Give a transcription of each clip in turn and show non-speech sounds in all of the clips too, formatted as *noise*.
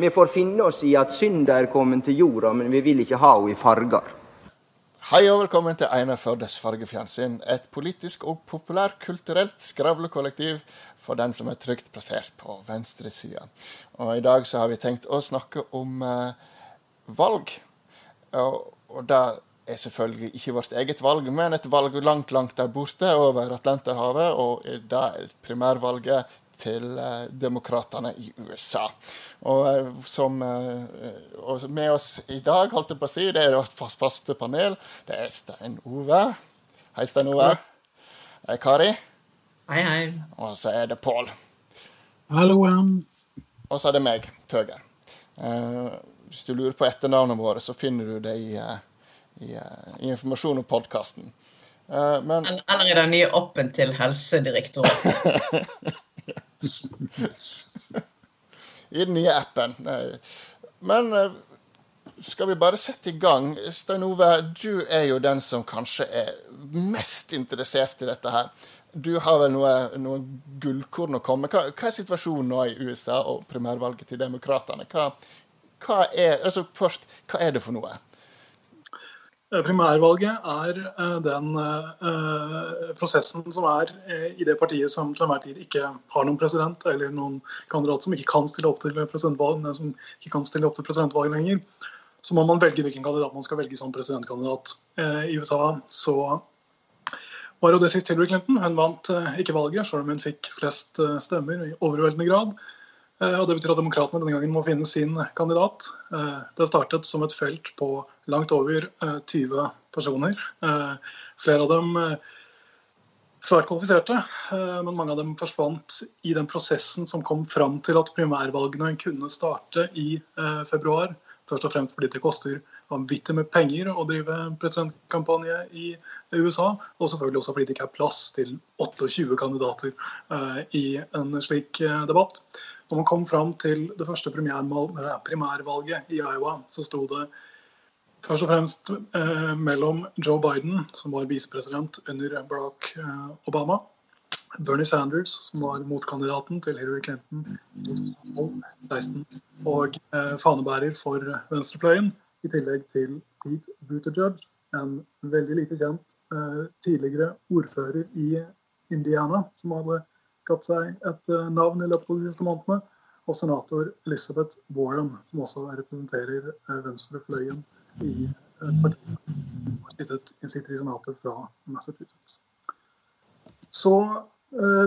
Vi får finne oss i at synda er kommet til jorda, men vi vil ikke ha henne i farger. Hei og velkommen til Einar Førdes fargefjernsyn. Et politisk og populærkulturelt skravlekollektiv for den som er trygt plassert på venstresida. Og I dag så har vi tenkt å snakke om eh, valg. Og, og det er selvfølgelig ikke vårt eget valg, men et valg langt, langt der borte over Atlanterhavet. Og det er primærvalget til eh, demokratene i USA. Og, eh, som, eh, og med oss i dag, holdt jeg på å si, det er vårt faste panel. Det er Stein Ove. Hei, Stein Ove. Hei, Kari. Hei, hei. Og så er det Pål. Hallo. Og så er det meg, Tøger. Uh, hvis du lurer på etternavnet vårt, så finner du det i, i, i informasjon om podkasten. Men den nye appen til Helsedirektoratet. *laughs* I den nye appen. Men eh, skal vi bare sette i gang? Stein Ove, du er jo den som kanskje er mest interessert i dette her. Du har vel noe, noen gullkorn å komme hva, hva, er situasjonen nå i USA og primærvalget til demokratene? Hva, hva, er, altså først, hva er det for noe? Eh, primærvalget er eh, den eh, prosessen som er i det partiet som til enhver tid ikke har noen president, eller noen kandidat som ikke kan stille opp til presidentvalg, som ikke kan stille opp til presidentvalg lenger. Så må man velge hvilken kandidat man skal velge som presidentkandidat. I USA så var jo det sist Hillary Clinton. Hun vant ikke valget, selv om hun fikk flest stemmer i overveldende grad. Eh, og Det betyr at Demokratene denne gangen må finne sin kandidat. Eh, det startet som et felt på langt over 20 eh, personer. Flere av dem svært kvalifiserte, men mange av dem forsvant i den prosessen som kom fram til at primærvalgene kunne starte i februar. Først og fremst fordi det koster vanvittig med penger å drive presidentkampanje i USA. Og selvfølgelig også fordi det ikke er plass til 28 kandidater i en slik debatt. Når man kom fram til det første primærvalget i Iowa, så sto det først og fremst eh, mellom Joe Biden, som var visepresident under Barack eh, Obama, Bernie Sanders, som var motkandidaten til Hillary Clinton i 2016, og eh, fanebærer for venstrepløyen, i tillegg til Pete Buttigieg, en veldig lite kjent eh, tidligere ordfører i Indiana, som hadde skapt seg et eh, navn i løpet av de siste månedene. Og senator Elizabeth Warren, som også representerer eh, venstrefløyen i eh, partiet. Hun sitter i senatet fra Massachusetts. Så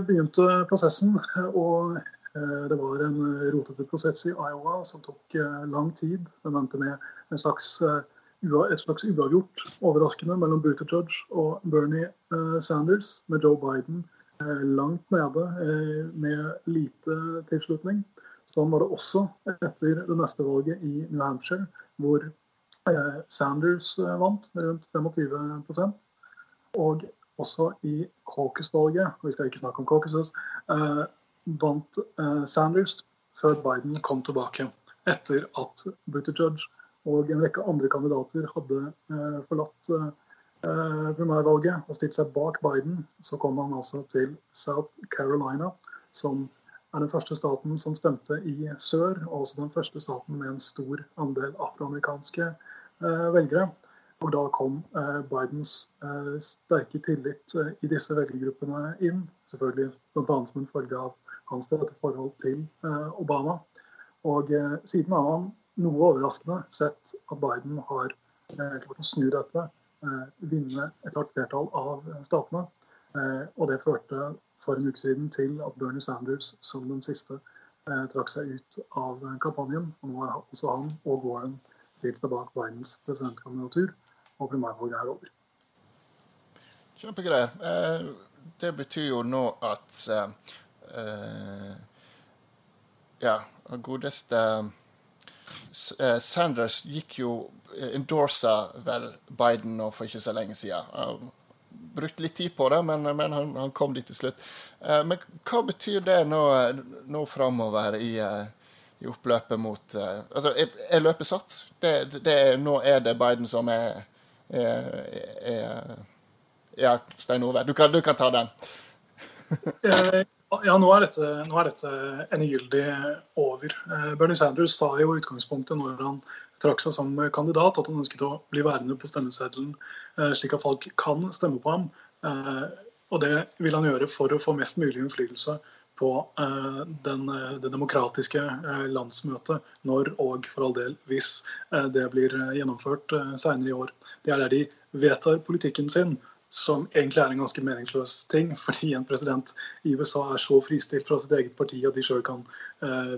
begynte prosessen, og det var en rotete prosess i Iowa som tok lang tid. Den endte med en slags, et slags uavgjort overraskende mellom Buttigieg og Bernie Sanders, med Joe Biden langt nede eh, med lite tilslutning. Sånn var det også etter det neste valget i New Hampshire, hvor eh, Sanders vant med rundt 25% Og også i caucus-valget, og vi skal ikke snakke om caucuses, vant Sanders før Biden kom tilbake. Etter at Buttigieg og en rekke andre kandidater hadde forlatt Eh, primærvalget og stilt seg bak Biden, så kom han altså til South Carolina, som er den første staten som stemte i sør, og også den første staten med en stor andel afroamerikanske eh, velgere. Og da kom eh, Bidens sterke tillit i disse velgergruppene inn, selvfølgelig bl.a. som en følge av hans tette forhold til Obama. Og siden har han noe overraskende sett at Biden har klart å snu dette Eh, vinne et klart flertall av statene. Eh, og det førte for en uke siden til at Bernie Sanders som den siste eh, trakk seg ut av kampanjen. Og nå har også han og Warren stilt seg bak Bidens presidentkandidatur, og primærvalget er over. Kjempegreier. Det betyr jo nå at ja, godeste Sanders gikk jo endorsa vel Biden nå for ikke så lenge siden. Brukte litt tid på det, men, men han, han, kom dit til slutt. Eh, men hva betyr det nå, nå framover i, eh, i, oppløpet mot eh, Altså, er løpet satt? Det, det, nå er det Biden som er, er, er Ja, Stein Ove, du kan, du kan ta den. Ja, nå er dette, nå er dette endegyldig over. Bernie Sanders sa jo i utgangspunktet når han trakk seg som kandidat, at han ønsket å bli værende på stemmeseddelen, slik at folk kan stemme på ham. Og det vil han gjøre for å få mest mulig innflytelse på eh, den, eh, det demokratiske eh, landsmøtet når og for all del hvis det blir gjennomført senere i år. Det er der de vedtar politikken sin, som egentlig er en ganske meningsløs ting, *laughs* fordi en president i USA er så fristilt fra sitt eget parti at de sjøl kan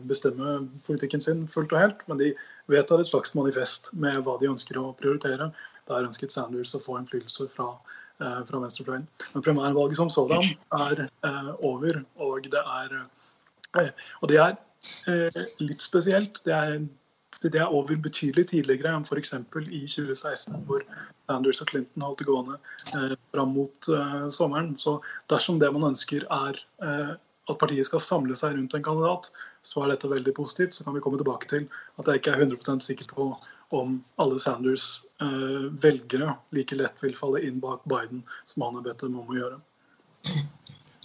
bestemme politikken sin fullt og helt. Men de vedtar et slags manifest med hva de ønsker å prioritere. Der ønsket Sanders å få innflytelse fra Eh, fra venstrefløyen. Men primærvalget som sådan er eh, over, og det er, eh, og det er litt spesielt. Det er, det er over betydelig tidligere enn f.eks. i 2016, hvor Sanders og Clinton holdt det gående eh, fram mot eh, sommeren. Så dersom det man ønsker er eh, at partiet skal samle seg rundt en kandidat, så er dette veldig positivt. Så kan vi komme tilbake til at jeg ikke er 100% sikker på om alle Sanders eh, velgere like lett vil falle inn bak Biden, som han har bedt dem om å gjøre.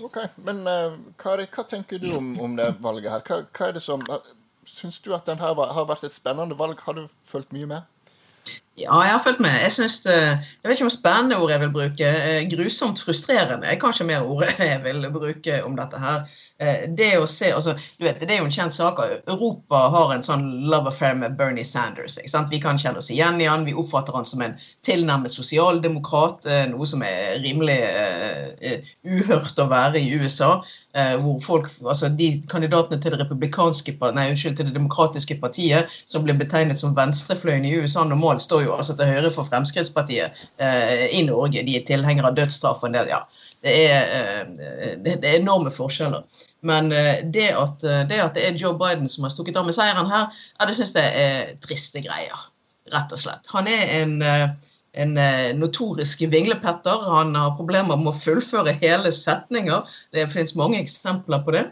Ok, Men uh, Kari, hva tenker du om, om det valget her? Hva, hva er det som, Syns du at den her har vært et spennende valg? Har du fulgt mye med? Ja, jeg har fulgt med. Jeg synes det, jeg vet ikke om spennende ord jeg vil bruke. Eh, grusomt frustrerende er kanskje mer ordet *laughs* jeg vil bruke om dette her. Eh, det å se, altså, du vet, det er jo en kjent sak. Europa har en sånn love affair med Bernie Sanders. ikke sant? Vi kan kjenne oss igjen i han. Vi oppfatter han som en tilnærmet sosialdemokrat, eh, noe som er rimelig uh, uhørt å være i USA. Uh, hvor folk, altså De kandidatene til det republikanske, nei, unnskyld, til det demokratiske partiet, som blir betegnet som venstrefløyen i USA, normalt står jo altså til høyre for Fremskrittspartiet uh, i Norge. De er tilhengere av dødsstraff. og en del, ja, det er, eh, det, er, enorme forskjeller. Men eh, det at, eh, det at, det er Joe Biden som har stukket av med seieren her, ja, det syns jeg er triste greier. Rett og slett. Han er en, en notorisk vinglepetter. Han har problemer med å fullføre hele setninger. Det finnes mange eksempler på det.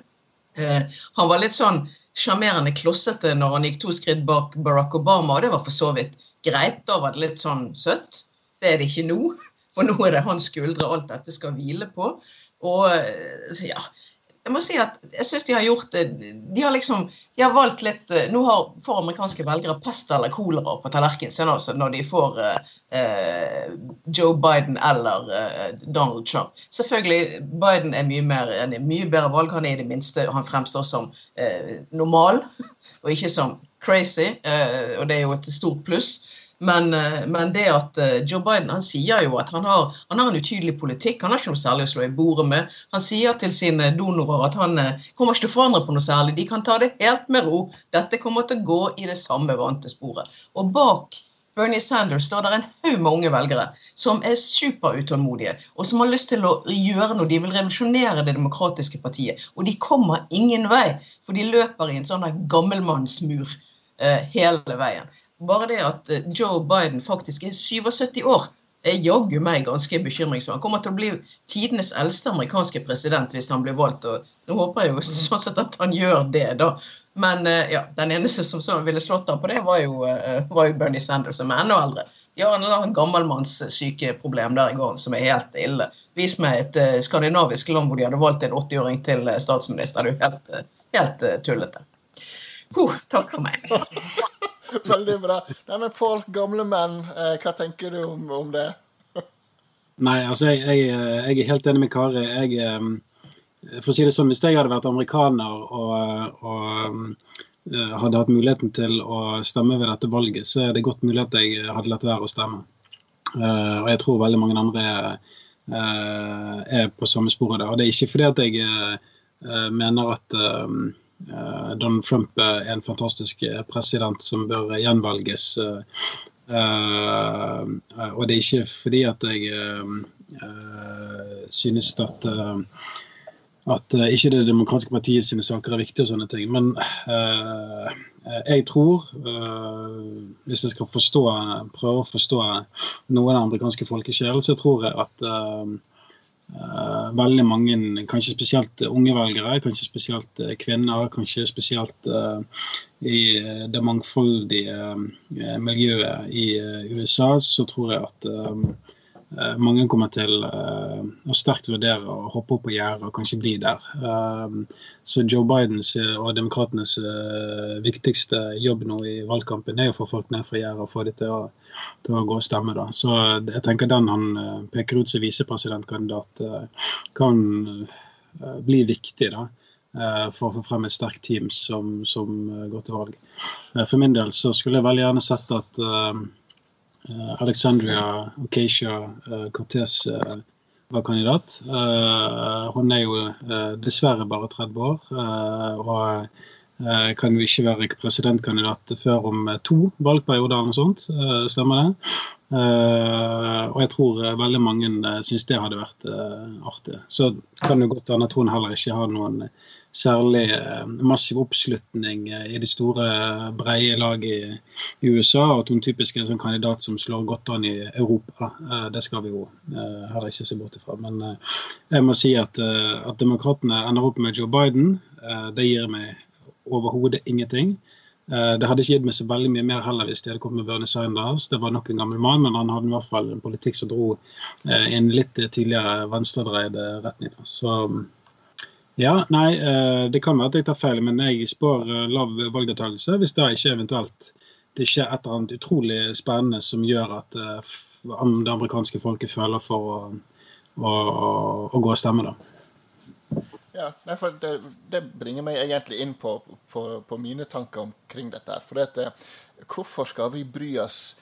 Han var litt sånn sjarmerende klossete når han gikk to skritt bak Barack Obama, og det var for så vidt greit. Da var det litt sånn søtt. Det er det ikke nå. For nå er det hans skuldre alt dette skal hvile på. Og eh, ja, jeg må si at jeg syns de har gjort det De har liksom de har valgt litt eh, Nå har, får amerikanske velgere pest eller kolera på tallerkenen sin også når de får eh, Joe Biden eller eh, Donald Trump. Selvfølgelig, Biden er mye, mer, en mye bedre valg. Han er i det minste Han fremstår som eh, normal *laughs* og ikke som crazy, eh, og det er jo et stort pluss. Men, eh, men, det at eh, Joe Biden han sier jo at han har, han har, en utydelig politikk. Han har ikke noe særlig å slå i bordet med. Han sier til sine donorer at han kommer ikke til å forandre på noe særlig. De kan ta det helt med ro. Dette kommer til å gå i det samme vante sporet. Og bak Bernie Sanders står der en haug med unge velgere som er superutålmodige, og som har lyst til å gjøre noe. De vil revolusjonere det demokratiske partiet. Og de kommer ingen vei, for de løper i en sånn gammelmannsmur Eh, hele veien. Bare det at eh, Joe Biden faktisk er 77 år, er jaggu meg ganske bekymringsfull. Han kommer til å bli tidenes eldste amerikanske president hvis han blir valgt. og Nå håper jeg jo sånn sett at han gjør det, da. Men eh, ja, den eneste som så ville slått ham på det, var jo, var jo, Bernie Sanders, som er enda eldre. De har en, gammelmannssykeproblem der i gården som er helt ille. Vis meg et skandinavisk land hvor de hadde valgt en 80-åring til statsminister. Det er jo helt, helt tullete. Uh, takk for meg. *laughs* *laughs* Veldig bra. Nei, men Pål, gamle menn, eh, hva tenker du om, om det? Nei, altså, jeg, jeg, jeg, er helt enig med Kari. Jeg, eh, for å si det sånn, Hvis jeg hadde vært amerikaner og, og uh, hadde hatt muligheten til å stemme ved dette valget, så er det godt mulig at jeg hadde latt være å stemme. Uh, og jeg tror veldig mange andre uh, er på samme sporet der. Og det er ikke fordi at jeg mener at Eh, Donald Trump er en fantastisk eh, president som bør gjenvalges. Eh, og det er ikke fordi at jeg synes at at ikke det demokratiske partiet sine saker er viktige og sånne ting. Men uh, jeg tror, uh, hvis jeg skal forstå, prøve å forstå noe av den amerikanske folkesjelen, så tror jeg at Uh, veldig mange, kanskje spesielt unge velgere, kanskje spesielt uh, kvinner, kanskje spesielt uh, i det mangfoldige miljøet i USA, så tror jeg at Eh, mange kommer til eh, å sterkt vurdere å hoppe opp på gjerdet og kanskje bli der. Eh, så Joe Bidens og demokratenes viktigste jobb nå i valgkampen er å få folk ned fra gjerdet og få dem til til å gå og stemme. Da. Så jeg tenker den han peker ut som visepresidentkandidat, kan bli viktig. da for å få frem et sterkt team som, som går til valg. For min del så skulle jeg veldig gjerne sett at uh, Alexandria Ocasio-Cortez eh, eh, var kandidat. Hun er jo dessverre bare 30 år. og kan jo ikke være presidentkandidat før om to valgperioder eller noe sånt. Stemmer det? Og jeg tror veldig mange syns det hadde vært artig. Så kan det godt hende at hun heller ikke har noen særlig eh, massiv oppslutning eh, i det store, breie laget i USA. Og at hun typisk er en sånn kandidat som slår godt an i Europa. Eh, det skal vi jo heller ikke se bort ifra. Men jeg må si at, at demokratene ender opp med Joe Biden. Det gir meg overhodet ingenting. Det hadde ikke gitt meg så veldig mye mer heller hvis det hadde kommet med Bernie Sanders. Det var nok en gammel mann, men han hadde i hvert fall en politikk som dro i en litt tidligere venstredreid retning. Så ja, nei, eh, Det kan være at jeg tar feil, men jeg spår eh, lav valgdeltakelse hvis det ikke eventuelt det skjer et eller annet utrolig spennende som gjør at eh, det amerikanske folket føler for å, å, å gå og stemme. da. Ja, nei, for det, det, bringer meg egentlig inn på, på, på mine tanker omkring dette. For dette, hvorfor skal vi bry oss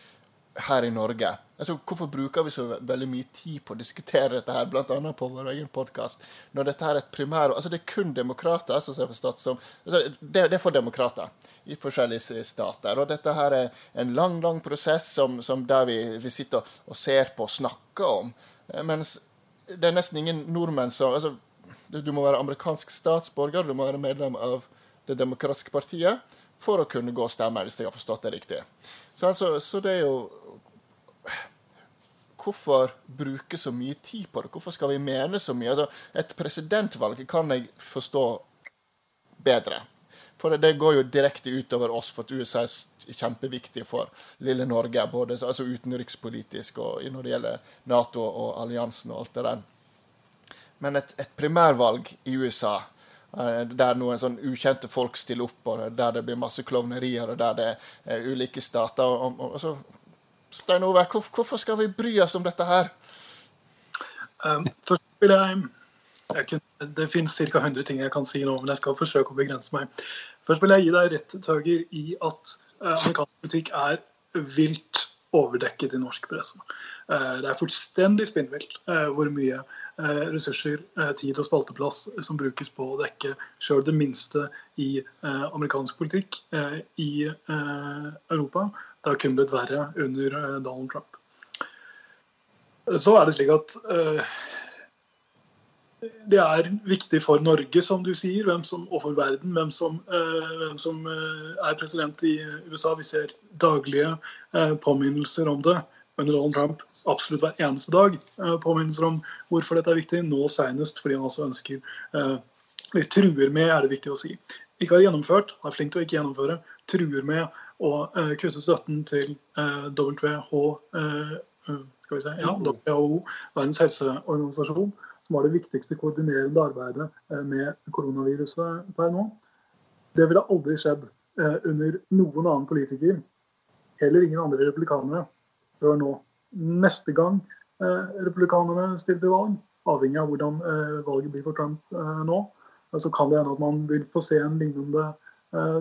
her i Norge. Altså, Hvorfor bruker vi så veldig mye tid på å diskutere dette, her, bl.a. på vår egen podkast, når dette her er et primær... Altså, Det er kun demokrater som er forstått som altså, det, det, er for demokrater i forskjellige stater. Og dette her er en lang, lang prosess som, som der vi, vi, sitter og ser på og snakker om. Eh, mens det er nesten ingen nordmenn som altså, Du må være amerikansk statsborger, du må være medlem av Det demokratiske partiet for å kunne gå og stemme, hvis jeg har forstått det riktig. Så, altså, så det er jo Hvorfor bruke så mye tid på det? Hvorfor skal vi mene så mye? Altså, et presidentvalg kan jeg forstå bedre. For det, går jo direkte utover oss, for at USA er kjempeviktig for lille Norge. Både altså utenrikspolitisk og når det gjelder Nato og alliansen og alt det der. Men et, et primærvalg i USA eh, der noen sånn ukjente folk stiller opp, og der det blir masse klovnerier, og der det er ulike stater. Og, og, og så Stein Ove, hvorfor skal vi bry oss om dette her? Um, først vil jeg, jeg kunne, Det finnes ca. 100 ting jeg kan si nå, men jeg skal forsøke å begrense meg. Først vil jeg gi deg rett, Tøger, i at uh, amerikansk politikk er vilt overdekket i norsk presse. Uh, det er fullstendig spinnvilt uh, hvor mye ressurser, tid og spalteplass som brukes på å dekke sjøl det minste i amerikansk politikk i Europa. Det har kun blitt verre under eh, Donald Trump. Så er det slik at uh, det er viktig for Norge, som du sier, som, og for verden, hvem som, uh, hvem som er president i USA. Vi ser daglige påminnelser om det under Donald Trump absolutt hver eneste dag. påminnelser om hvorfor dette er viktig, nå senest fordi han også ønsker Eller truer med, er det viktig å si. Ikke har gjennomført, er flink til å ikke gjennomføre. Truer med og eh, kutte støtten til eh, WHO, eh, skal vi si, ja, WHO, Verdens helseorganisasjon, som var det viktigste koordinerende arbeidet med koronaviruset per nå. Det ville aldri skjedd under noen annen politiker, heller ingen andre republikanere, før nå. Neste gang republikanerne stiller til valg, avhengig av hvordan valget blir for Trump nå, så kan det hende at man vil få se en lignende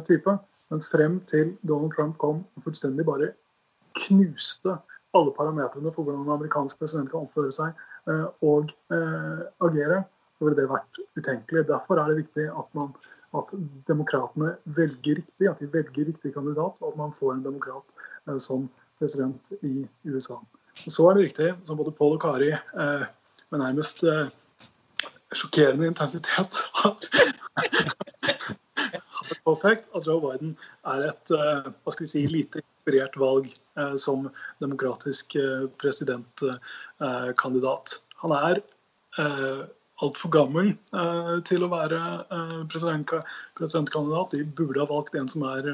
type. Men frem til Donald Trump kom og fullstendig bare knuste alle parametrene for hvordan en amerikansk president kan oppføre seg eh, og eh, agere, så ville det vært utenkelig. Derfor er det viktig at, man, at demokratene velger riktig, at de velger riktig kandidat, og at man får en demokrat eh, som president i USA. Og så er det viktig, som både Paul og Kari med nærmest sjokkerende intensitet påpekt at Joe Biden er et eh, hva skal vi si, lite inspirert valg eh, som demokratisk eh, presidentkandidat. Han er altfor gammel til å være presidentkandidat. De burde ha valgt en som er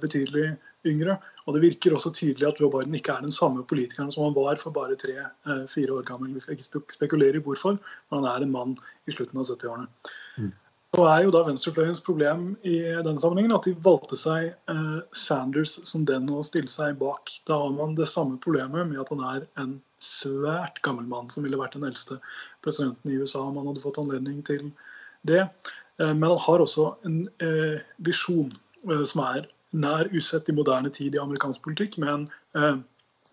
betydelig yngre. Og det virker også tydelig at Joe Biden ikke er den samme politikeren som han var for bare tre-fire år gammel. Vi skal ikke spekulere i hvorfor, men han er en mann i slutten av 70-årene. Mm. Så er jo da venstrefløyens problem i denne sammenhengen at de valgte seg eh, Sanders som den å stille seg bak. Da har man det samme problemet med at han er en svært gammel mann som ville vært den eldste presidenten i USA om han hadde fått anledning til det. Eh, men han har også en eh, visjon eh, som er nær usett i moderne tid i amerikansk politikk, med en eh,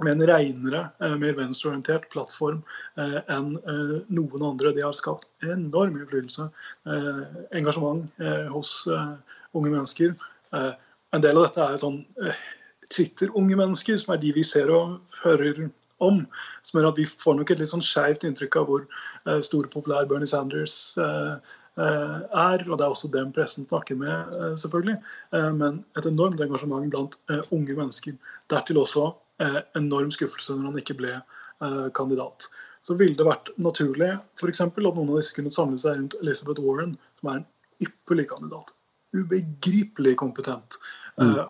med en renere, eh, mer venstreorientert plattform eh, enn eh, noen andre. De har skapt enorm innflytelse, engasjement hos unge mennesker. En del av dette er sånn Twitter-unge mennesker, som er de vi ser og hører om. Som gjør at vi får nok et litt sånn skeivt inntrykk av hvor store populær Bernie Sanders er. Og det er også dem pressen snakker med, selvfølgelig. Men et enormt engasjement blant unge mennesker. Dertil også enorm skuffelse når han ikke ble eh, kandidat. Så ville det vært naturlig for eksempel, at noen av disse kunne samle seg rundt Elizabeth Warren, som er en ypperlig kandidat. Ubegripelig kompetent. Mm.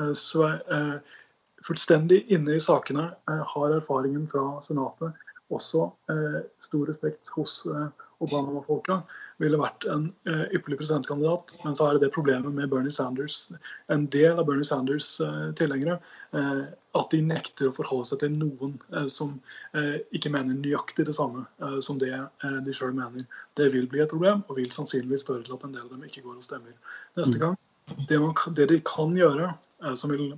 Uh, fullstendig inne i sakene. har erfaringen fra Senatet. Også stor respekt hos Obama-folka ville vært en uh, ypperlig presidentkandidat. Men så er det det problemet med Bernie Sanders, en del av Bernie Sanders uh, tilhengere, uh, at de nekter å forholde seg til noen som ikke mener nøyaktig det samme som det de sjøl mener. Det vil bli et problem, og vil sannsynligvis føre til at en del av dem ikke går og stemmer neste mm. gang. Det, man, det de kan gjøre, som vil,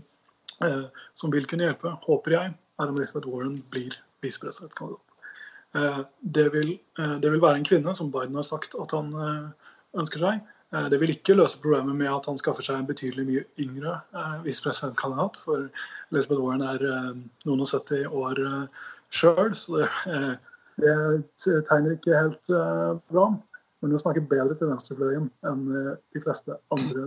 som vil kunne hjelpe, håper jeg, er om Elizabeth Warren blir visepresidentkandidat. Eh, det vil, eh, det vil, være en kvinne, som Biden har sagt at han eh, ønsker seg. Det vil ikke løse problemet med at han skaffer seg en betydelig mye yngre visepresidentkandidat. For Elizabeth Warren er noen og 70 år sjøl, så det, det, tegner ikke helt bra. Men hun snakker bedre til venstrefløyen enn de fleste andre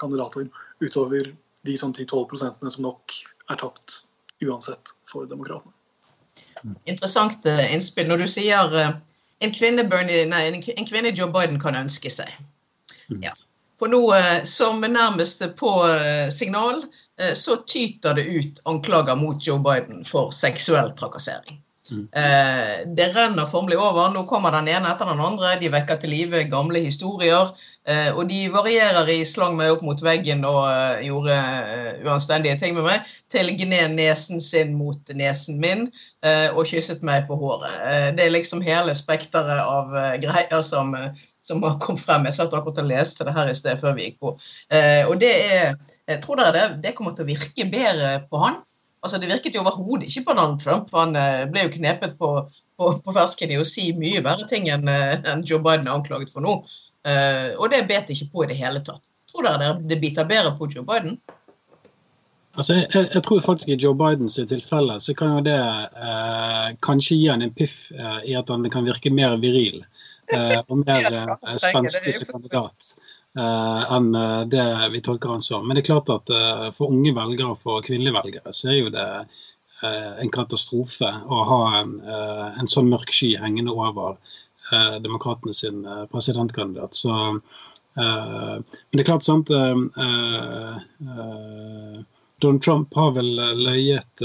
kandidater utover de sånn 10-12% som nok er tapt uansett for demokratene interessant eh, innspill. Når du sier eh, en kvinne, Bernie, nei, en kvinne Joe Biden kan ønske seg. Mm. Ja. For nå, eh, som nærmest på signal, så tyter det ut anklager mot Joe Biden for seksuell trakassering. Mm. Det renner formelig over. Nå kommer den ene etter den andre. De vekker til live gamle historier. Uh, og de varierer i slang meg opp mot veggen og uh, gjorde uh, uanstendige ting med meg, til gned nesen sin mot nesen min og kysset meg på håret. det er liksom hele spekteret av greier som, som, har kommet frem. Jeg satt akkurat og leste det her i sted før vi gikk på. og det er jeg Tror dere det, det kommer til å virke bedre på han? Altså, Det virket jo overhodet ikke på Donald Trump. Han ble jo knepet på, på, på fersken i å si mye verre ting enn, en Joe Biden er anklaget for nå. Uh, og det bet ikke på i det hele tatt. Tror dere det biter bedre på Joe Biden? Altså, jeg, jeg, tror faktisk i Joe Bidens tilfelle så kan jo det eh, kanskje gi han en piff eh, i at han kan virke mer viril eh, *laughs* og mer eh, spenstig som kandidat eh, enn det vi tolker han som. Men det er klart at for unge velgere og for kvinnelige velgere så er jo det en katastrofe å ha en, en sånn mørk sky hengende over eh, demokratene sin eh, presidentkandidat. Så, eh, men det er klart, sant eh, Donald Trump har vel løyet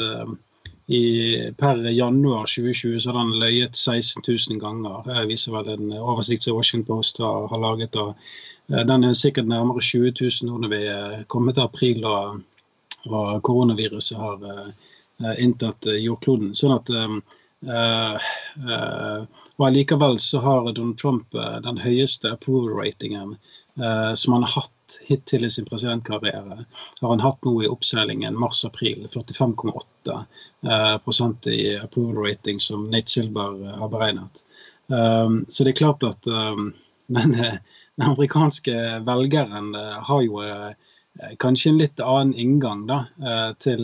i, per januar 2020 så har han løyet 16 000 ganger. Jeg viser vel en oversikt som Washington Post har, har laget. og Den er sikkert nærmere 20 000 nå når vi er kommet til april og, og koronaviruset har uh, inntatt jordkloden. Sånn at uh, uh, og Allikevel så har Donald Trump eh, den høyeste approval-ratingen eh, som han har hatt hittil i sin presidentkarriere. Har han hatt nå i oppseilingen mars-april. 45,8 eh, i approval-rating som Nate Silber eh, har beregnet. Um, så det er klart at um, den, den amerikanske velgeren har jo kanskje en litt annen inngang da, til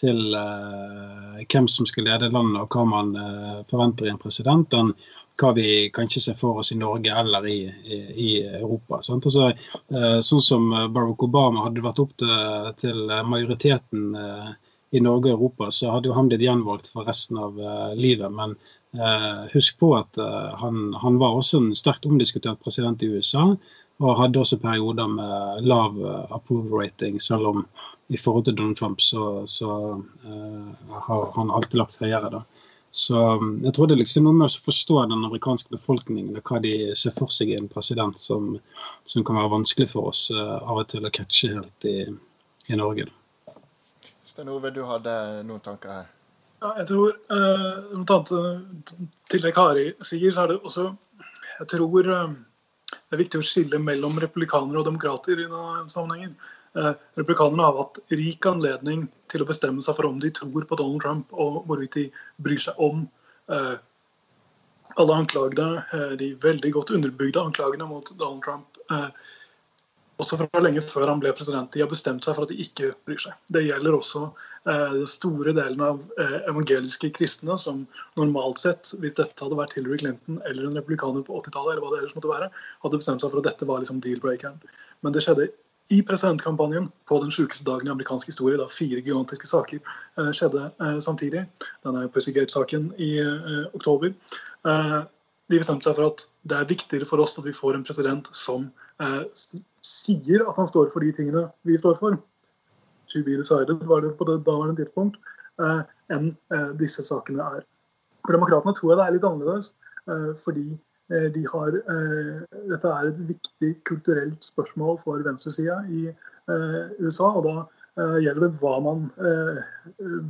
til uh, hvem som skal lede landet og hva man uh, forventer i en president, enn hva vi kanskje ser for oss i Norge eller i, i, i Europa. Altså, uh, sånn som Barack Obama hadde vært opp til, til majoriteten i Norge og Europa, så hadde jo han blitt gjenvalgt for resten av livet. Men husk på at han, han, var også en sterkt omdiskutert president i USA. Og hadde også perioder med lav approval rating, selv om i forhold til Donald Trump så, så uh, har han alltid lagt høyere. da. Så jeg tror det er liksom noe med å forstå den amerikanske befolkningen og hva de ser for seg i en president som, som kan være vanskelig for oss uh, av og til å catche helt i, i Norge. Stein Ove, du hadde noen tanker her? Ja, jeg tror, uh, Til det Kari sier, så er det også Jeg tror uh, det er viktig å skille mellom republikanere og demokrater i denne sammenhengen. Eh, republikanerne har hatt rik anledning til å bestemme seg for om de tror på Donald Trump, og hvorvidt de bryr seg om eh, alle anklagene, eh, de veldig godt underbygde anklagene mot Donald Trump. Også fra lenge før han ble president. De har bestemt seg for at de ikke bryr seg. Det gjelder også den store delen av evangeliske kristne, som normalt sett, hvis dette hadde vært Hillary Clinton eller en republikaner på 80-tallet, eller hva det ellers måtte være, hadde bestemt seg for at dette var liksom deal-breakeren. Men det skjedde i presidentkampanjen på den sjukeste dagen i amerikansk historie, da fire gigantiske saker eh, skjedde eh, samtidig, denne Pussygate-saken i eh, oktober, eh, de bestemte seg for at det er viktigere for oss at vi får en president som eh, sier at han står for de tingene vi står for. To be decided var det på det daværende tidspunkt, eh, enn disse sakene er. For demokratene tror jeg det er litt annerledes, fordi Eh, de har, eh, dette er et viktig kulturelt spørsmål for venstresida i eh, USA. og Da gjelder det man,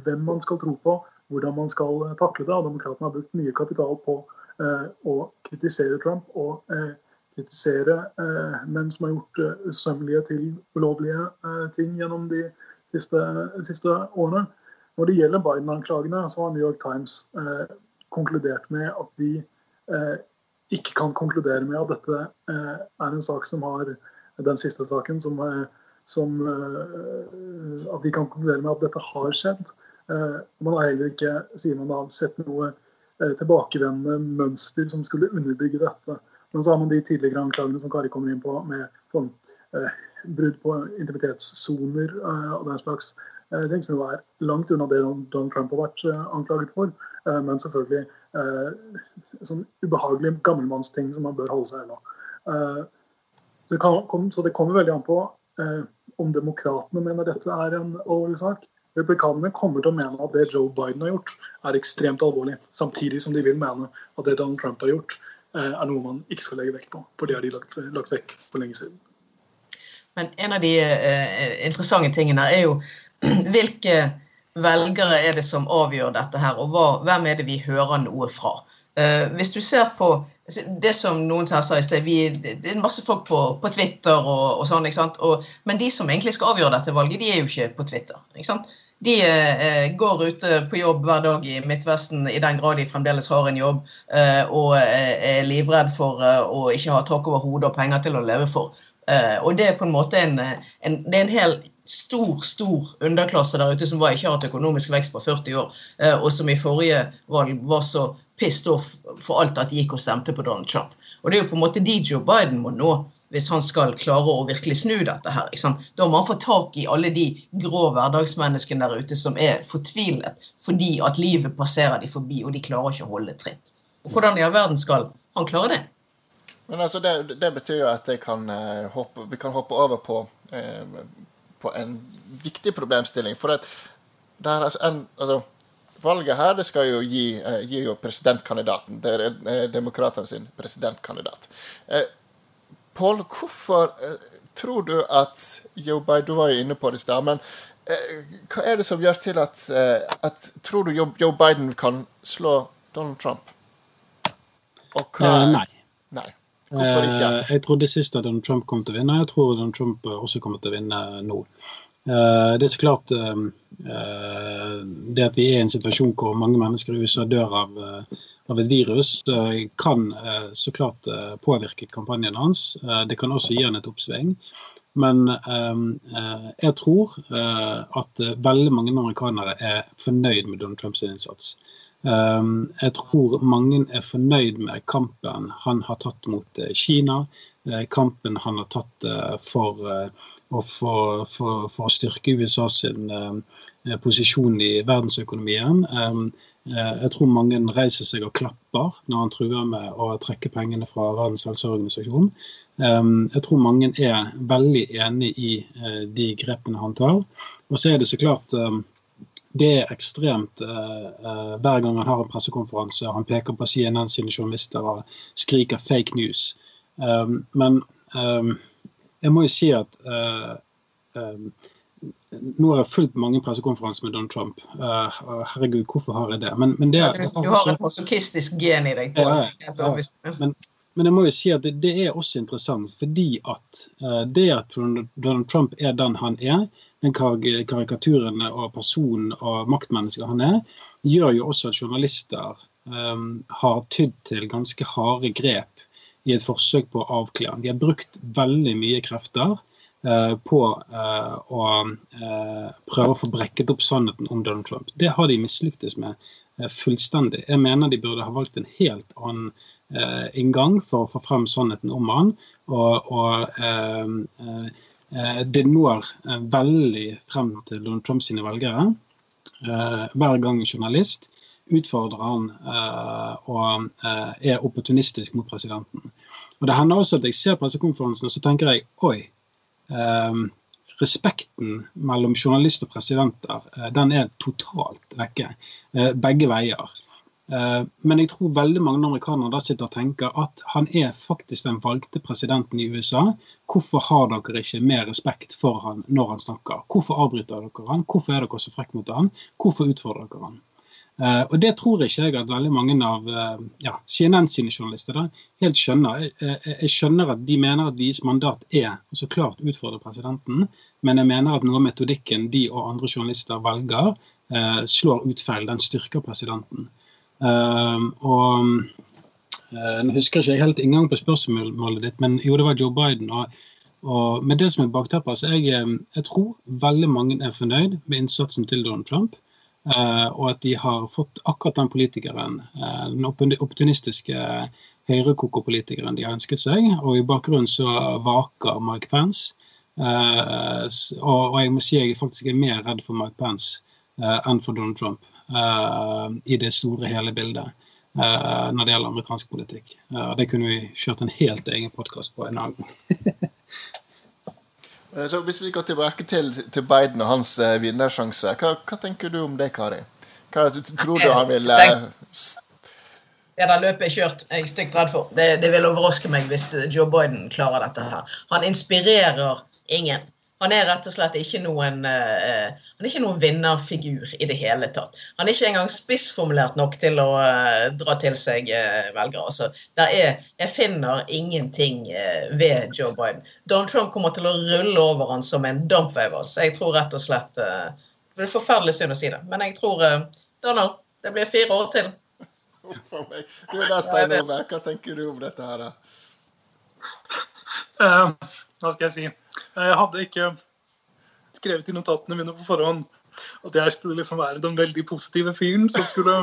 hvem man skal tro på, hvordan man skal takle det. og Demokratene har brukt mye kapital på å kritisere Trump og kritisere menn som har gjort usømmelige til ulovlige ting gjennom de siste, siste, årene. Når det gjelder Biden-anklagene, så har New York Times konkludert med at de ikke kan konkludere med at dette eh, er en sak som har den siste saken som, eh, som eh, At de kan konkludere med at dette har skjedd. Man har heller ikke, sier man da, sett noe tilbakevendende mønster som skulle underbygge dette. Men så har man de tidligere anklagene som Kari kommer inn på, med sånn, eh, brudd på intimitetssoner eh, og den slags eh, ting, som er langt unna det Donald Trump har vært anklaget for. men selvfølgelig Eh, sånn ubehagelig gammelmannsting som man bør holde seg unna. Eh, så, så, det kommer veldig an på eh, om demokratene mener dette er en alvorlig sak. Republikanerne kommer til å mene at det Joe Biden har gjort, er ekstremt alvorlig. Samtidig som de vil mene at det Donald Trump har gjort, er noe man ikke skal legge vekt på. For det har de lagt, lagt vekk for lenge siden. Men en av de uh, interessante tingene er jo *clears throat* hvilke velgere er det som avgjør dette her, og hva, hvem er det vi hører noe fra? Uh, hvis du ser på det som noen sa i sted, vi, det er masse folk på, på Twitter og, og sånn. ikke sant? Og, men de som egentlig skal avgjøre dette valget, de er jo ikke på Twitter. ikke sant? De eh, går ute på jobb hver dag i Midtvesten i den grad de fremdeles har en jobb, uh, og er livredd for å ikke ha tak over hodet og penger til å leve for. Og det er på en måte en, en, det er en hel stor stor underklasse der ute som var, ikke har hatt økonomisk vekst på 40 år, eh, og som i forrige valg var så pissed off for alt at de gikk og stemte på Donald Trump. Og Det er jo på en måte de Joe Biden må nå hvis han skal klare å virkelig snu dette. her. Da må han få tak i alle de grå hverdagsmenneskene der ute som er fortvilet fordi at livet passerer de forbi, og de klarer ikke å holde tritt. Og Hvordan i all verden skal han klare det? Men altså, Det, det betyr jo at kan, uh, hoppe, vi kan hoppe over på uh, på en viktig problemstilling. For at det er altså en, altså, valget her det skal jo gi, eh, gi jo presidentkandidaten. Det er eh, demokratene sin presidentkandidat. Eh, Pål, hvorfor eh, tror du at Joe Biden Du var jo inne på det i stad, men eh, hva er det som gjør til at, eh, at Tror du Joe Biden kan slå Donald Trump? Og hva Nei. Ikke? Eh, jeg trodde sist at Donald Trump kom til å vinne. Jeg tror Donald Trump også kommer til å vinne nå. Eh, det er så klart eh, det at vi er i en situasjon hvor mange mennesker i USA dør av, av et virus, kan så klart påvirke kampanjen hans. Det kan også gi han et oppsving. Men jeg tror at veldig mange amerikanere er fornøyd med Donald Trumps innsats. Ehm, jeg tror mange er fornøyd med kampen han har tatt mot eh, Kina. Eh, kampen han har tatt eh, for for, for, for å styrke USA sin posisjon i verdensøkonomien. Jeg tror mange reiser seg og klapper når han truer med å trekke pengene fra Verdens helseorganisasjon. Jeg tror mange er veldig enig i de grepene han tar. Og så er det så klart det er ekstremt uh, hver gang han har en pressekonferanse han peker på CNN sine journalister og skriker 'fake news'. Um, men um, jeg må jo si at uh, um, nå har jeg fulgt mange pressekonferanser med Donald Trump. Uh, herregud, hvorfor har jeg det? Men, men det du, du, har et masochistisk gen i deg. Ja, ja, men, men, jeg må jo si at det, det er også interessant, fordi at det at Donald Trump er den han er, den karikaturen av personen og maktmennesket han er, gjør jo også at journalister um, har tydd til ganske harde grep i et forsøk på å avkle ham. De har brukt veldig mye krefter uh, på uh, å uh, prøve å få brekket opp sannheten om Donald Trump. Det har de mislyktes med fullstendig. Jeg mener de burde ha valgt en helt annen inngang for å få frem sannheten om han. og, og Eh, det når eh, veldig frem til Donald Trump sine velgere. Eh, hver gang en journalist utfordrer han og er opportunistisk mot presidenten. Og Det hender også at jeg ser pressekonferansen og så tenker jeg oi. Respekten mellom journalist og presidenter den er totalt vekke. Begge veier. Eh, men jeg tror veldig mange amerikanere da sitter og tenker at han er faktisk den valgte presidenten i USA. Hvorfor har dere ikke mer respekt for han når han snakker? Hvorfor avbryter dere han? Hvorfor er dere så frekke mot han? Hvorfor utfordrer dere han? Uh, og Det tror ikke jeg at veldig mange av uh, ja, CNN sine journalister da, helt skjønner. Jeg, skjønner at de mener at deres mandat er så klart utfordre presidenten, men jeg mener at noe av metodikken de og andre journalister velger, slår ut feil. Den styrker presidenten. Ehm, og jeg Nå husker ikke helt inngang på spørsmålet ditt, men jo, det var Joe Biden. og, og med det som er bakteppet, så jeg, eh, jeg, tror veldig mange er fornøyd med innsatsen til Donald Trump. Uh, og at de har fått akkurat den politikeren, uh, den opportunistiske høyrekokopolitikeren de har ønsket seg. Og i bakgrunnen så vaker Mike Pence. Og, jeg må si jeg faktisk er mer redd for Mike Pence enn for Donald Trump. Eh, i det store, hele bildet eh, når det gjelder amerikansk politikk. Eh, det kunne vi kjørt en helt egen podkast på en annen gang. *laughs* Så Hvis vi går tilbake til, til Biden og hans uh, vinnersjanse, hva, hva, tenker du om det, Kari? Hva tror du han vil uh, ja, det løpet er kjørt. Jeg er stygt redd for. Det, det vil overraske meg hvis Joe Biden klarer dette her. Han inspirerer ingen. Han er rett og slett ikke noen, uh, han er ikke noen vinnerfigur i det hele tatt. Han er ikke engang spissformulert nok til å uh, dra til seg uh, velgere. Altså, er, jeg finner ingenting ved Joe Biden. Donald Trump kommer til å rulle over han som en dampveivalg. Jeg tror rett og slett Det er forferdelig synd å si det, men jeg tror Donald, det blir fire år til. *laughs* Du er der, Stein Ove. Hva tenker du om dette her, da? hva skal jeg si? Jeg hadde ikke skrevet i notatene mine på forhånd at jeg skulle liksom være den veldig positive fyren som skulle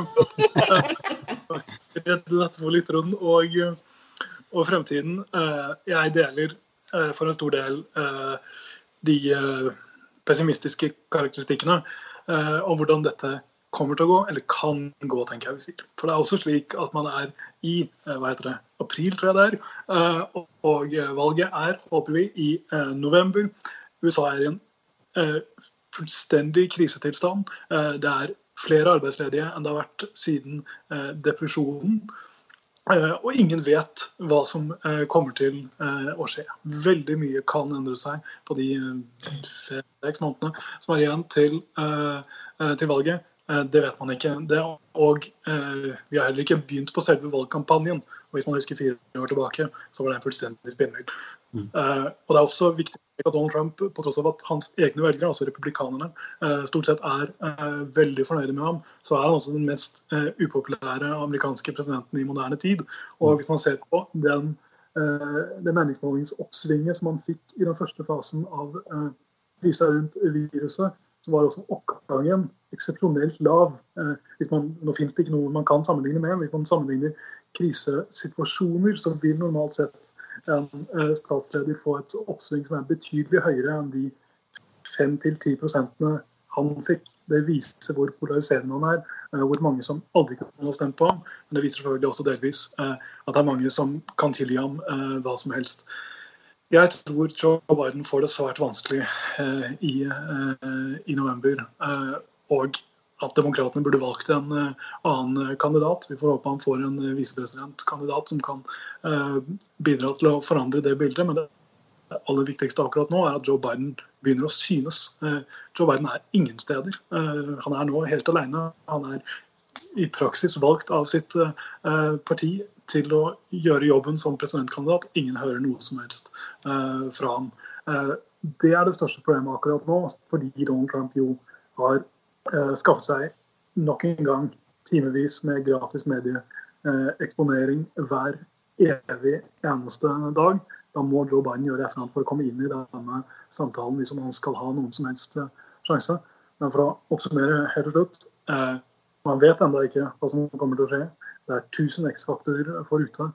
redde dette for lytteren og, og fremtiden. Eh, jeg deler eh, for en stor del eh, de pessimistiske karakteristikkene om hvordan dette kommer til å gå, eller kan gå, tenker jeg vi sier. For det er også slik at man er i hva heter det, april, tror jeg det er. Og valget er, håper vi, i november. USA er i en fullstendig krisetilstand. Det er flere arbeidsledige enn det har vært siden depresjonen. Og ingen vet hva som kommer til å skje. Veldig mye kan endre seg på de seks månedene som er igjen til, til valget. Eh, det vet man ikke. Det, og eh, vi har heller ikke begynt på selve valgkampanjen. Og hvis man husker fire år tilbake, så var det en fullstendig spinnvill. Mm. Eh, og det er også viktig at Donald Trump, på tross av at hans egne velgere, altså republikanerne, eh, stort sett er eh, veldig fornøyde med ham, så er han også den mest eh, upopulære amerikanske presidenten i moderne tid. Og hvis man ser på den, det meningsmålingsoppsvinget som han fikk i den første fasen av krisa rundt viruset, så var også oppgangen eksepsjonelt lav. Eh, man, nå finnes det ikke noe man kan sammenligne med. Hvis man sammenligner krisesituasjoner, så vil normalt sett en eh, statsleder få et oppsving som er betydelig høyere enn de 5-10 prosentene han fikk. Det viser hvor polariserende han er, eh, hvor mange som aldri kunne ha stemt på ham. Men det viser selvfølgelig også delvis at det er mange som kan tilgi ham hva som helst. Jeg tror Joe Biden får det svært vanskelig i, i, november. og at demokratene burde valgt en annen kandidat. Vi får håpe han får en visepresidentkandidat som kan bidra til å forandre det bildet. Men det aller viktigste akkurat nå er at Joe Biden begynner å synes. Eh, Joe Biden er ingen steder. Eh, han er nå helt alene. Han er i praksis valgt av sitt eh, parti til å gjøre jobben som presidentkandidat. Ingen hører noe som helst fra ham. Det er det største problemet akkurat nå, fordi Donald Trump jo har skaffet seg nok en gang timevis med gratis medieeksponering hver evig eneste dag da må Joe Biden gjøre et for å komme inn i denne samtalen hvis han skal ha noen som helst eh, sjanse. Men for å oppsummere helt til slutt eh, Man vet ennå ikke hva som kommer til å skje. Det er 1000 X-faktorer forute.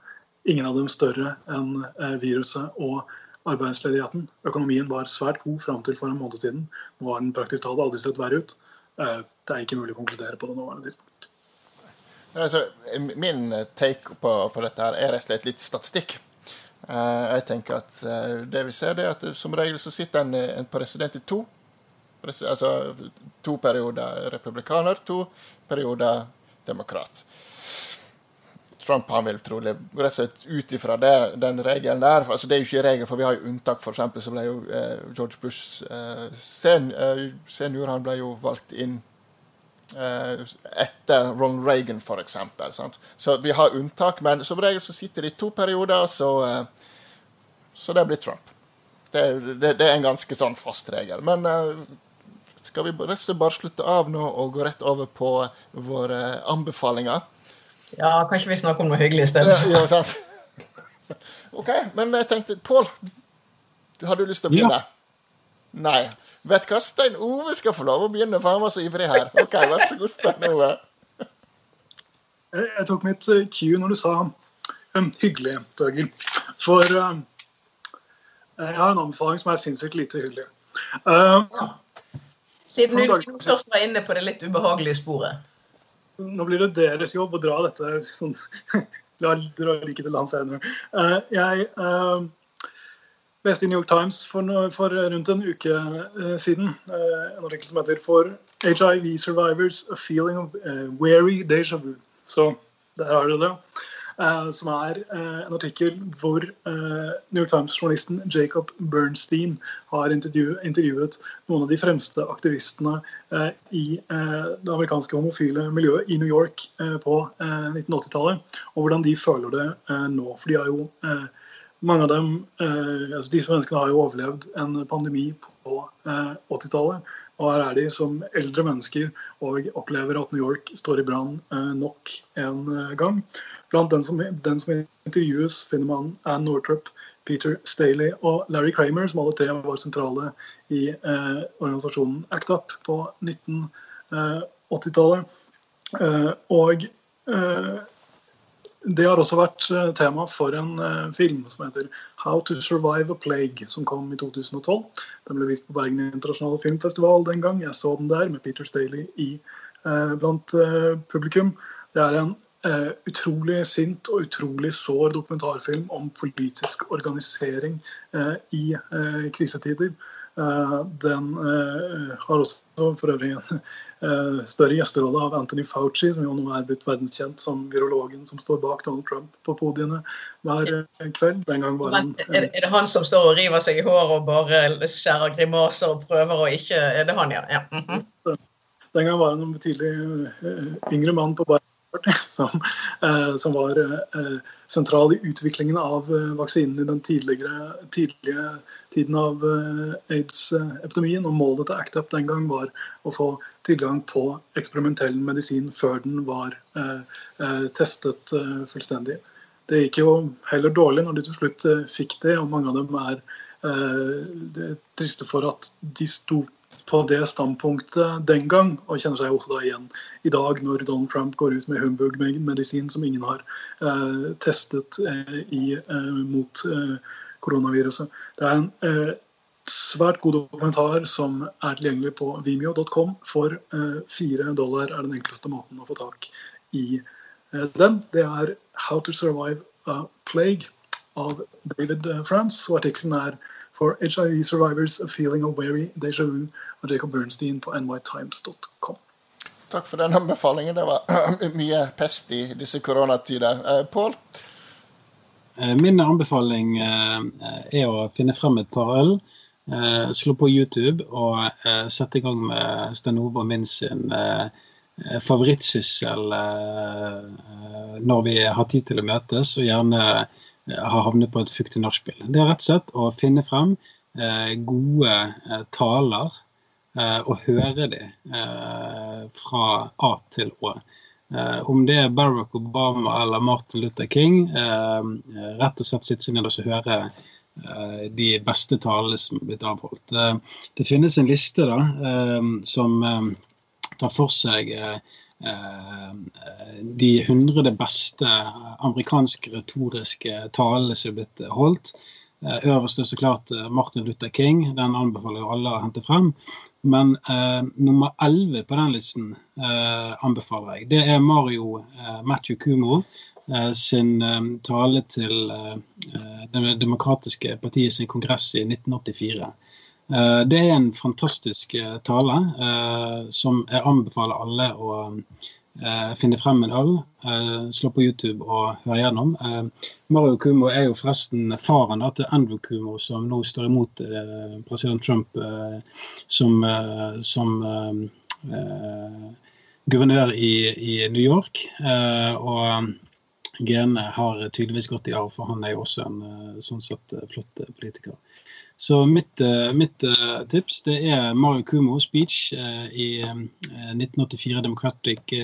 Ingen av dem større enn eh, viruset og arbeidsledigheten. Økonomien var svært god fram til for en måned siden. Nå har den praktisk talt aldri sett verre ut. Eh, det er ikke mulig å konkludere på det nåværende tidspunkt. Altså, min take på, på, dette her er rett og slett litt statistikk. Eh, jeg tenker at eh, det vi ser, er at som regel så sitter en, en president i to. Altså to perioder republikaner, to perioder demokrat. Trump han vil trolig rett og slett ut ifra den regelen der. altså Det er jo ikke regel, for vi har jo unntak. For eksempel så ble jo eh, George Bush eh, sen, eh, senior han ble jo valgt inn Eh, etter Ronald Reagan, for eksempel. Sant? Så vi har unntak, men som regel så sitter de i to perioder, så, eh, så det blir Trump. Det, det, det, er en ganske sånn fast regel. Men eh, skal vi rett og slett bare slutte av nå og gå rett over på våre anbefalinger? Ja, kanskje vi snakker om noe hyggelig i stedet. Ja, sant. OK, men jeg tenkte Pål, har du lyst til å begynne? Ja. Nei. Vet du hva, Stein Ove skal få lov å begynne, for han var så ivrig her. Ok, Vær så god, Stein Ove. Jeg, tok mitt Q når du sa um, hyggelig, Torgil. For um, jeg har en anbefaling som er sinnssykt lite hyggelig. Um, ja. Siden du først var inne på det litt ubehagelige sporet. Nå blir det deres jobb å dra dette sånn *laughs* La dra like til land senere. Uh, jeg leste i New York Times for, for rundt en uke uh, siden uh, en artikkel som heter 'For HIV survivors a feeling of uh, weary déjà vu'. Så der har dere det. Som er en artikkel hvor New York Times-journalisten Jacob Bernstein har intervjuet noen av de fremste aktivistene i det amerikanske homofile miljøet i New York på 1980-tallet, og hvordan de føler det nå. For de har jo mange av dem, eh, altså Disse menneskene har jo overlevd en pandemi på eh, 80-tallet. Og her er de som eldre mennesker og opplever at New York står i brann eh, nok en eh, gang. Blant den som, den som, intervjues, finner man Ann Northrop, Peter Staley og Larry Kramer, som alle tre var sentrale i eh, organisasjonen ACT UP på 1980-tallet. Eh, og det har også vært eh, tema for en uh, film som heter 'How to Survive a Plague', som kom i 2012. Den ble vist på Bergen internasjonale filmfestival den gang. Jeg så den der med Peter Staley i, blant publikum. Det er en utrolig sint og utrolig sår dokumentarfilm om politisk organisering i krisetider. Eh, den eh, har også for øvrig en eh, større gjesterolle av Anthony Fauci, som jo nå er blitt verdenskjent som virologen som står bak Donald Trump på podiene hver kveld. Den gang var han, er, det han som står og river seg i håret og bare skjærer grimaser og prøver å ikke Er det han, ja? ja. -hmm. Den gang var han en betydelig yngre mann på bare *laughs* som, eh, som, var eh, sentral i utviklingen av eh, vaksinen i den tidligere, tidlige tiden av aids-epidemien. og Målet til ACT UP den gang var å få tilgang på eksperimentell medisin før den var testet fullstendig. Det gikk jo heller dårlig når de til slutt fikk det, og mange av dem er, er triste for at de sto på det standpunktet den gang, og kjenner seg også da igjen i dag, når Donald Trump går ut med humbug-medisin som ingen har eh, testet eh, i, eh, mot eh, koronaviruset. Det er en eh, svært god dokumentar som er tilgjengelig på vimeo.com. For eh, fire dollar er den enkleste måten å få tak i den. Det er 'How to Survive a Plague' av David France, og artikkelen er for HIV survivors, a feeling of weary deja vu av Jacob Bernstein på nytimes.com. Takk for den anbefalingen. Det var *clears throat* mye pest i disse koronatider. Eh, Pål? Eh, min anbefaling eh, er å finne frem et par øl. Slå på YouTube og sette i gang med Stenove og min sin favorittsyssel når vi har tid til å møtes, og gjerne har havnet på et fuktig nachspiel. Det er rett og slett å finne frem eh, gode eh, taler eh, og høre dem eh, fra A til Å. Eh, om det er Barack Obama eller Martin Luther King, eh, rett og slett sitte seg ned og høre de beste talene som er blitt avholdt. Det finnes en liste da, som tar for seg Eh, de hundre beste amerikanske retoriske talene som er blitt holdt. Eh, øverst er så klart eh, Martin Luther King, den anbefaler jo alle å hente frem. Men eh, nummer elleve på den listen eh, anbefaler jeg. Det er Mario eh, Matthew Kumo sin tale til Det demokratiske partiet sin kongress i 1984. Eh, det er en fantastisk eh, tale eh, som jeg anbefaler alle å finne frem en øl, slå på YouTube og høre gjennom. Mario Kumo er jo forresten faren til Andrew Kumo, som nå står imot president Trump som, som guvernør i, i, New York. og Gene har tydeligvis gått i arv, for han er jo også en sånn sett flott politiker. Så mitt, eh, mitt uh, tips det er Mario Kumo speech uh, i uh, 1984 Democratic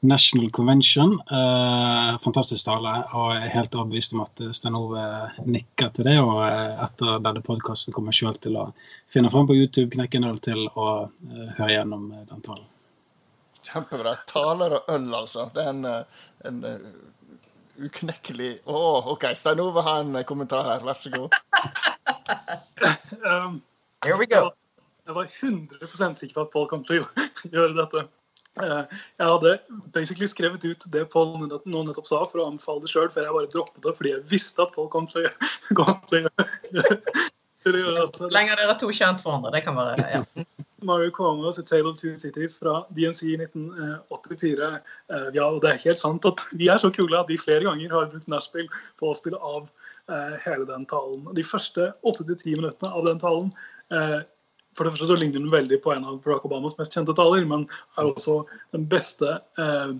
National Convention. fantastisk tale, og jeg er helt overbevist om at Stein Ove nikker til det. Og etter denne podkasten kommer jeg selv til å finne fram på YouTube, knekke en øl til og høre gjennom den talen. Kjempebra. Taler og øl, altså. Det er en, en uknekkelig Å, oh, OK. Stein Ove har en kommentar her. Vær så god. *laughs* *laughs* um, Here we go. Jeg var 100% sikker på at Paul kom til å *laughs* gjøre dette. Uh, jeg hadde basically skrevet ut det Paul nå nettopp sa, for å anbefale det sjøl, før jeg bare droppet det fordi jeg visste at Paul kom til å *laughs* gjøre det. Lenger dere to kjent hverandre. Det kan være ja. Mario Cuomo's A Tale of Two Cities fra DNC i 1984. Uh, ja, og det er helt sant at vi er så kule at vi flere ganger har brukt nachspiel på å spille av Eh, hele den talen. De første åtte til ti minuttene av den talen eh, for det første så ligner den veldig på en av Barack Obamas mest kjente taler, men er også den beste eh,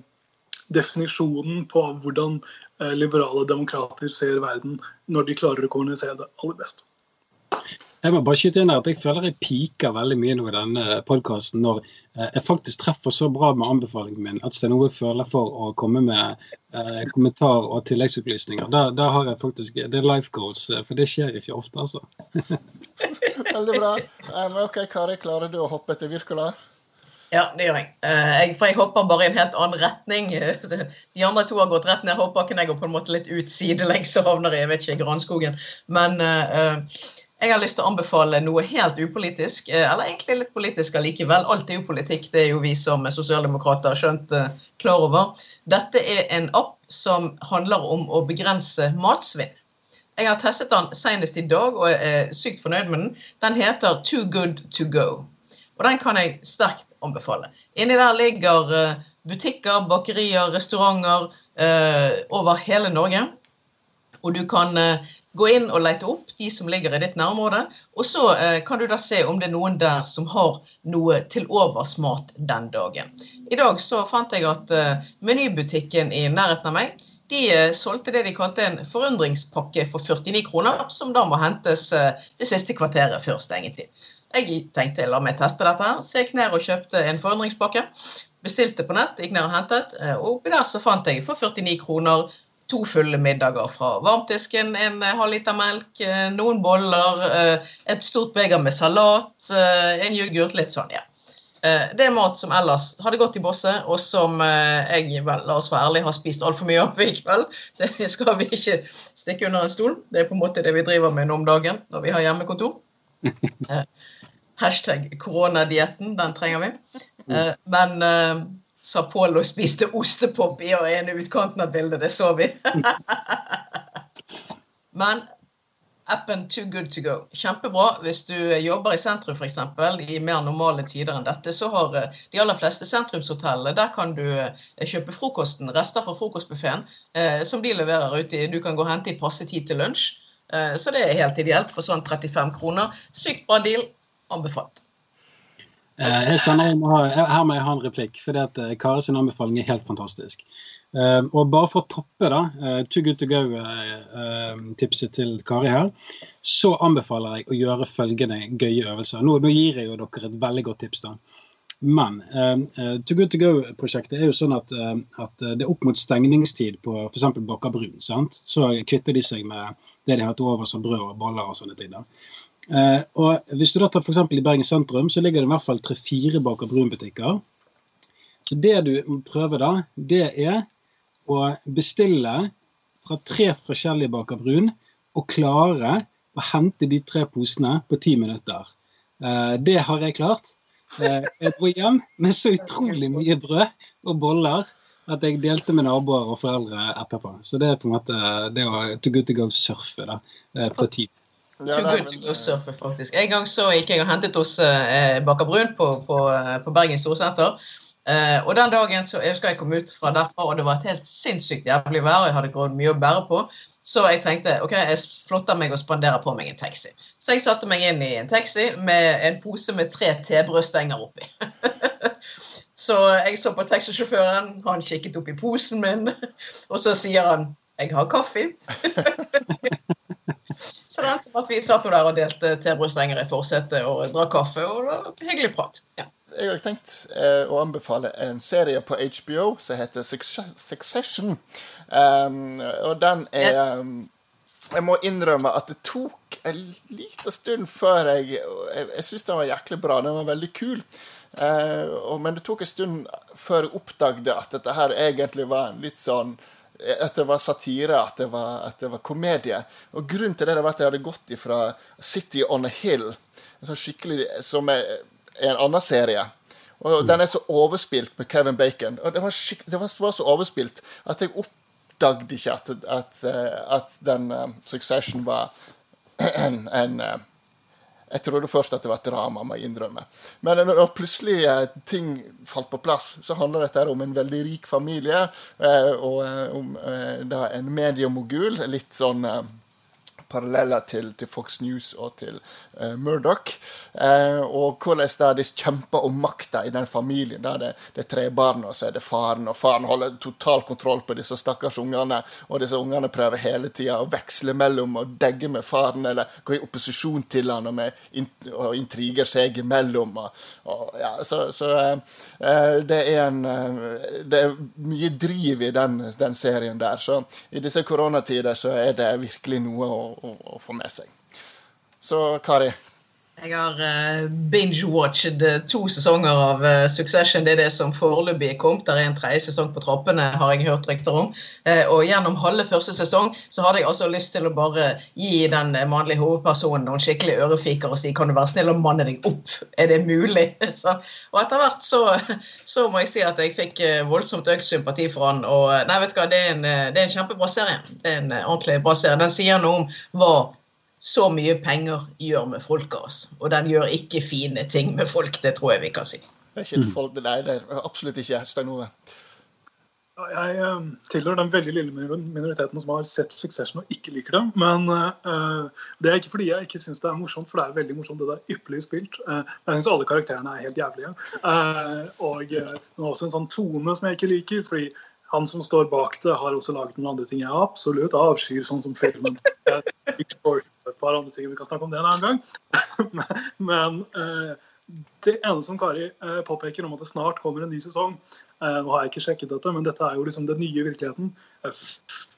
definisjonen på hvordan eh, liberale demokrater ser verden, når de klarer å kommunisere det aller best. Jeg må bare skyte inn her at jeg føler jeg piker veldig mye nå i denne podkasten når eh, jeg faktisk treffer så bra med anbefalingen min at Stein Ove føler for å komme med eh, kommentar og tilleggsopplysninger. Da, da, har jeg faktisk Det er life goals, eh, for det skjer ikke ofte, altså. *laughs* veldig bra. Men OK, Kari, klarer du å hoppe etter Wirkola? Ja, det gjør jeg. jeg. For jeg hopper bare i en helt annen retning. *laughs* De andre to har gått rett ned hoppbakken. Jeg går på en måte litt ut sidelengs og havner i jeg vet ikke, granskogen. Men uh, jeg har lyst til å anbefale noe helt upolitisk, eh, eller egentlig litt politisk allikevel. Alt er jo politikk, det er jo vi som sosialdemokrater har skjønt uh, klar over. Dette er en app som handler om å begrense matsvinn. Jeg har testet den senest i dag og er sykt fornøyd med den. Den heter Too Good To Go. Og den kan jeg sterkt anbefale. Inni der ligger uh, butikker, bakerier, restauranter over hele Norge. Og du kan gå inn og lete opp de som ligger i ditt nærområde. Og så eh, kan du da se om det er noen der som har noe til overs mat den dagen. I dag så fant jeg at eh, Menybutikken i nærheten av meg de eh, solgte det de kalte en forundringspakke for 49 kroner, som da må hentes eh, det siste kvarteret før stengetid. Jeg tenkte la meg teste dette, her, så jeg gikk ned og kjøpte en forundringspakke. Bestilte på nett, gikk ned og hentet, eh, og oppi der så fant jeg for 49 kroner to fulle middager fra varmtisken, en halvliter melk, noen boller, et stort beger med salat, en yoghurt, litt sånn, ja. Det er mat som ellers hadde gått i bosset, og som jeg vel, la oss være ærlig, har spist altfor mye av i kveld. *laughs* Det skal vi ikke stikke under en stol. Det er på en måte det vi driver med nå om dagen når vi har hjemmekontor. *laughs* Hashtag koronadietten, den trenger vi. Men sa Pål og spiste ostepop i ene utkanten av bildet. Det så vi. *laughs* Men appen Too Good To Go. Kjempebra. Hvis du jobber i sentrum f.eks. i mer normale tider enn dette, så har eh, de aller fleste sentrumshotellene Der kan du eh, kjøpe frokosten, rester fra frokostbuffeen, eh, som de leverer ut i. Du kan gå og hente i passe tid til lunsj. Så det er helt ideelt for sånn 35 kroner. Sykt bra deal. Anbefalt. Eh, jeg kjenner jeg må ha, Her må jeg ha en replikk, for uh, Kari sin anbefaling er helt fantastisk. Uh, og bare for å toppe da, Too Good To Go-tipset til Kari her, så anbefaler jeg å gjøre følgende gøye øvelser. Nå, nå gir jeg jo dere et veldig godt tips. da. Men Too Good To Go-prosjektet er jo sånn at, at, det er opp mot stengningstid på f.eks. Bakka Brun. Så kvitter de seg med det de har hatt over som brød og boller og sånne ting. da. Eh, og Hvis du da tar f.eks. i Bergen sentrum, så ligger det i hvert fall tre-fire Baker Brun-butikker. Så det du prøver da, det er å bestille fra tre forskjellige Baker Brun og klare å hente de tre posene på ti minutter. Eh, det har jeg klart. Eh, jeg dro hjem med så utrolig mye brød og boller at jeg delte med naboer og foreldre etterpå. Så det er på en måte det å to good to go surfe da, på. Ja, Too good to go surfe, faktisk. En gang så gikk jeg og hentet hos eh, Baker Brun på, på, på Bergen Storsenter. Eh, og den dagen så jeg husker jeg kom ut fra derfra, og det var et helt sinnssykt jævlig vær. og Jeg hadde gått mye å bære på. Så jeg tenkte ok, jeg flotter meg og spanderer på meg en taxi. Så jeg satte meg inn i en taxi med en pose med tre tebrødstenger oppi. *laughs* så jeg så på taxisjåføren, han kikket opp i posen min, *laughs* og så sier han 'Jeg har kaffe'. *laughs* Så det endte med at vi satt der og delte tebrødstenger i forsetet og drakk kaffe. Og det var hyggelig prat. Ja. Jeg har tenkt eh, å anbefale en serie på HBO som heter Succession. Um, og den er yes. um, Jeg må innrømme at det tok en liten stund før jeg Jeg, jeg syns den var jæklig bra. Den var veldig kul. Uh, og, men det tok en stund før jeg oppdagde at dette her egentlig var en litt sånn at det var satire, at det var, at det var, komedie. Og Grunnen til det var at jeg hadde gått ifra City on a Hill, sånn skikkelig, som er, en annen serie. Og mm. Den er så overspilt med Kevin Bacon. Og det var, det var, så overspilt at jeg oppdaget ikke at, at, at den uh, Succession var *clears throat* en, en uh, jeg trodde først at det var et drama, må jeg innrømme. Men når plutselig eh, ting falt på plass, så handler dette om en veldig rik familie. Eh, og eh, om en mediemogul. Litt sånn paralleller til, til, Fox News og til uh, Murdoch. Uh, og hvordan da de kjemper om makta i den familien. Der det, det er tre barn, og så er det faren. Og faren holder total kontroll på disse stakkars ungene. Og disse ungene prøver hele tida å veksle mellom å degge med faren eller gå i opposisjon til han og, med, og intriger seg imellom. Og, og, ja, så, så uh, det er en Det er mye driv i den, den serien der. Så i disse koronatider så er det virkelig noe å å, å få med seg. Så Kari? Jeg har uh, binge-watchet uh, to sesonger av uh, Succession. Det er det som foreløpig er kommet. Det er en tredje sesong på trappene, har jeg hørt rykter om. og gjennom halve første sesong så hadde jeg altså lyst til å bare gi den mannlige hovedpersonen noen skikkelig ørefiker og si kan du være snill og manne deg opp? Er det mulig? *laughs* så, og etter hvert så, så, må jeg si at jeg fikk voldsomt økt sympati for han. Og nei, vet du hva, det er en, det er en kjempebra serie. Det er en ordentlig bra serie. Den sier noe om hva så mye penger gjør med folket oss. Og den gjør ikke fine ting med folk, det tror jeg vi kan si. Det er ikke folk, nei, det er absolutt ikke Stein Ove. Jeg uh, tilhører den veldig lille minoriteten som har sett Succession og ikke liker det. Men uh, det er ikke fordi jeg ikke syns det er morsomt, for det er veldig morsomt. Det er ypperlig spilt. Uh, jeg syns alle karakterene er helt jævlige. og det er også en sånn tone som jeg ikke liker. fordi han som står bak det, har også laget noen andre ting jeg absolutt avskyr, sånn som filmen. Et par andre ting, Vi kan snakke om det en annen gang. *laughs* Men uh, det ene som Kari uh, påpeker om at det snart kommer en ny sesong uh, Nå har jeg ikke sjekket dette, men dette er jo liksom den nye virkeligheten.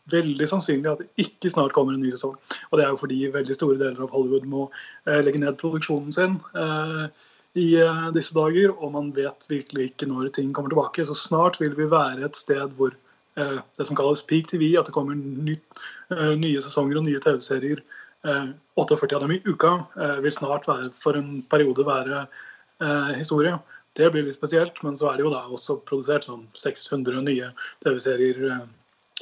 veldig sannsynlig at det ikke snart kommer en ny sesong. Og det er jo fordi veldig store deler av Hollywood må eh, legge ned produksjonen sin eh, i eh, disse dager, og man vet virkelig ikke når ting kommer tilbake. Så snart vil vi være et sted hvor eh, det som kalles peak TV, at det kommer eh, nye sesonger og nye TV-serier, 48 av dem i uka, vil snart være, for en periode være historie. Det blir litt spesielt, men så er det jo da også produsert sånn 600 nye TV-serier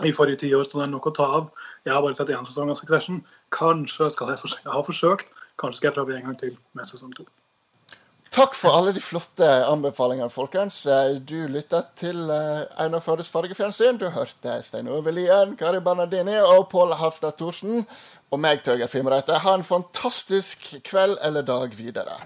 i forrige tiår, så det er nok å ta av. Jeg har bare sett én sesong av Succession. Kanskje skal jeg, forsøke. jeg har forsøkt. Kanskje skal jeg prøve en gang til med sesong to. Takk for alle de flotte anbefalingene, folkens. Du lyttet til eh, Einar Førdes fargefjernsyn. Du hørte Stein Ove Lien, Kari Bernardini og Pål Hafstad Thorsen. Og meg, Tøger Fimreite. Ha en fantastisk kveld eller dag videre.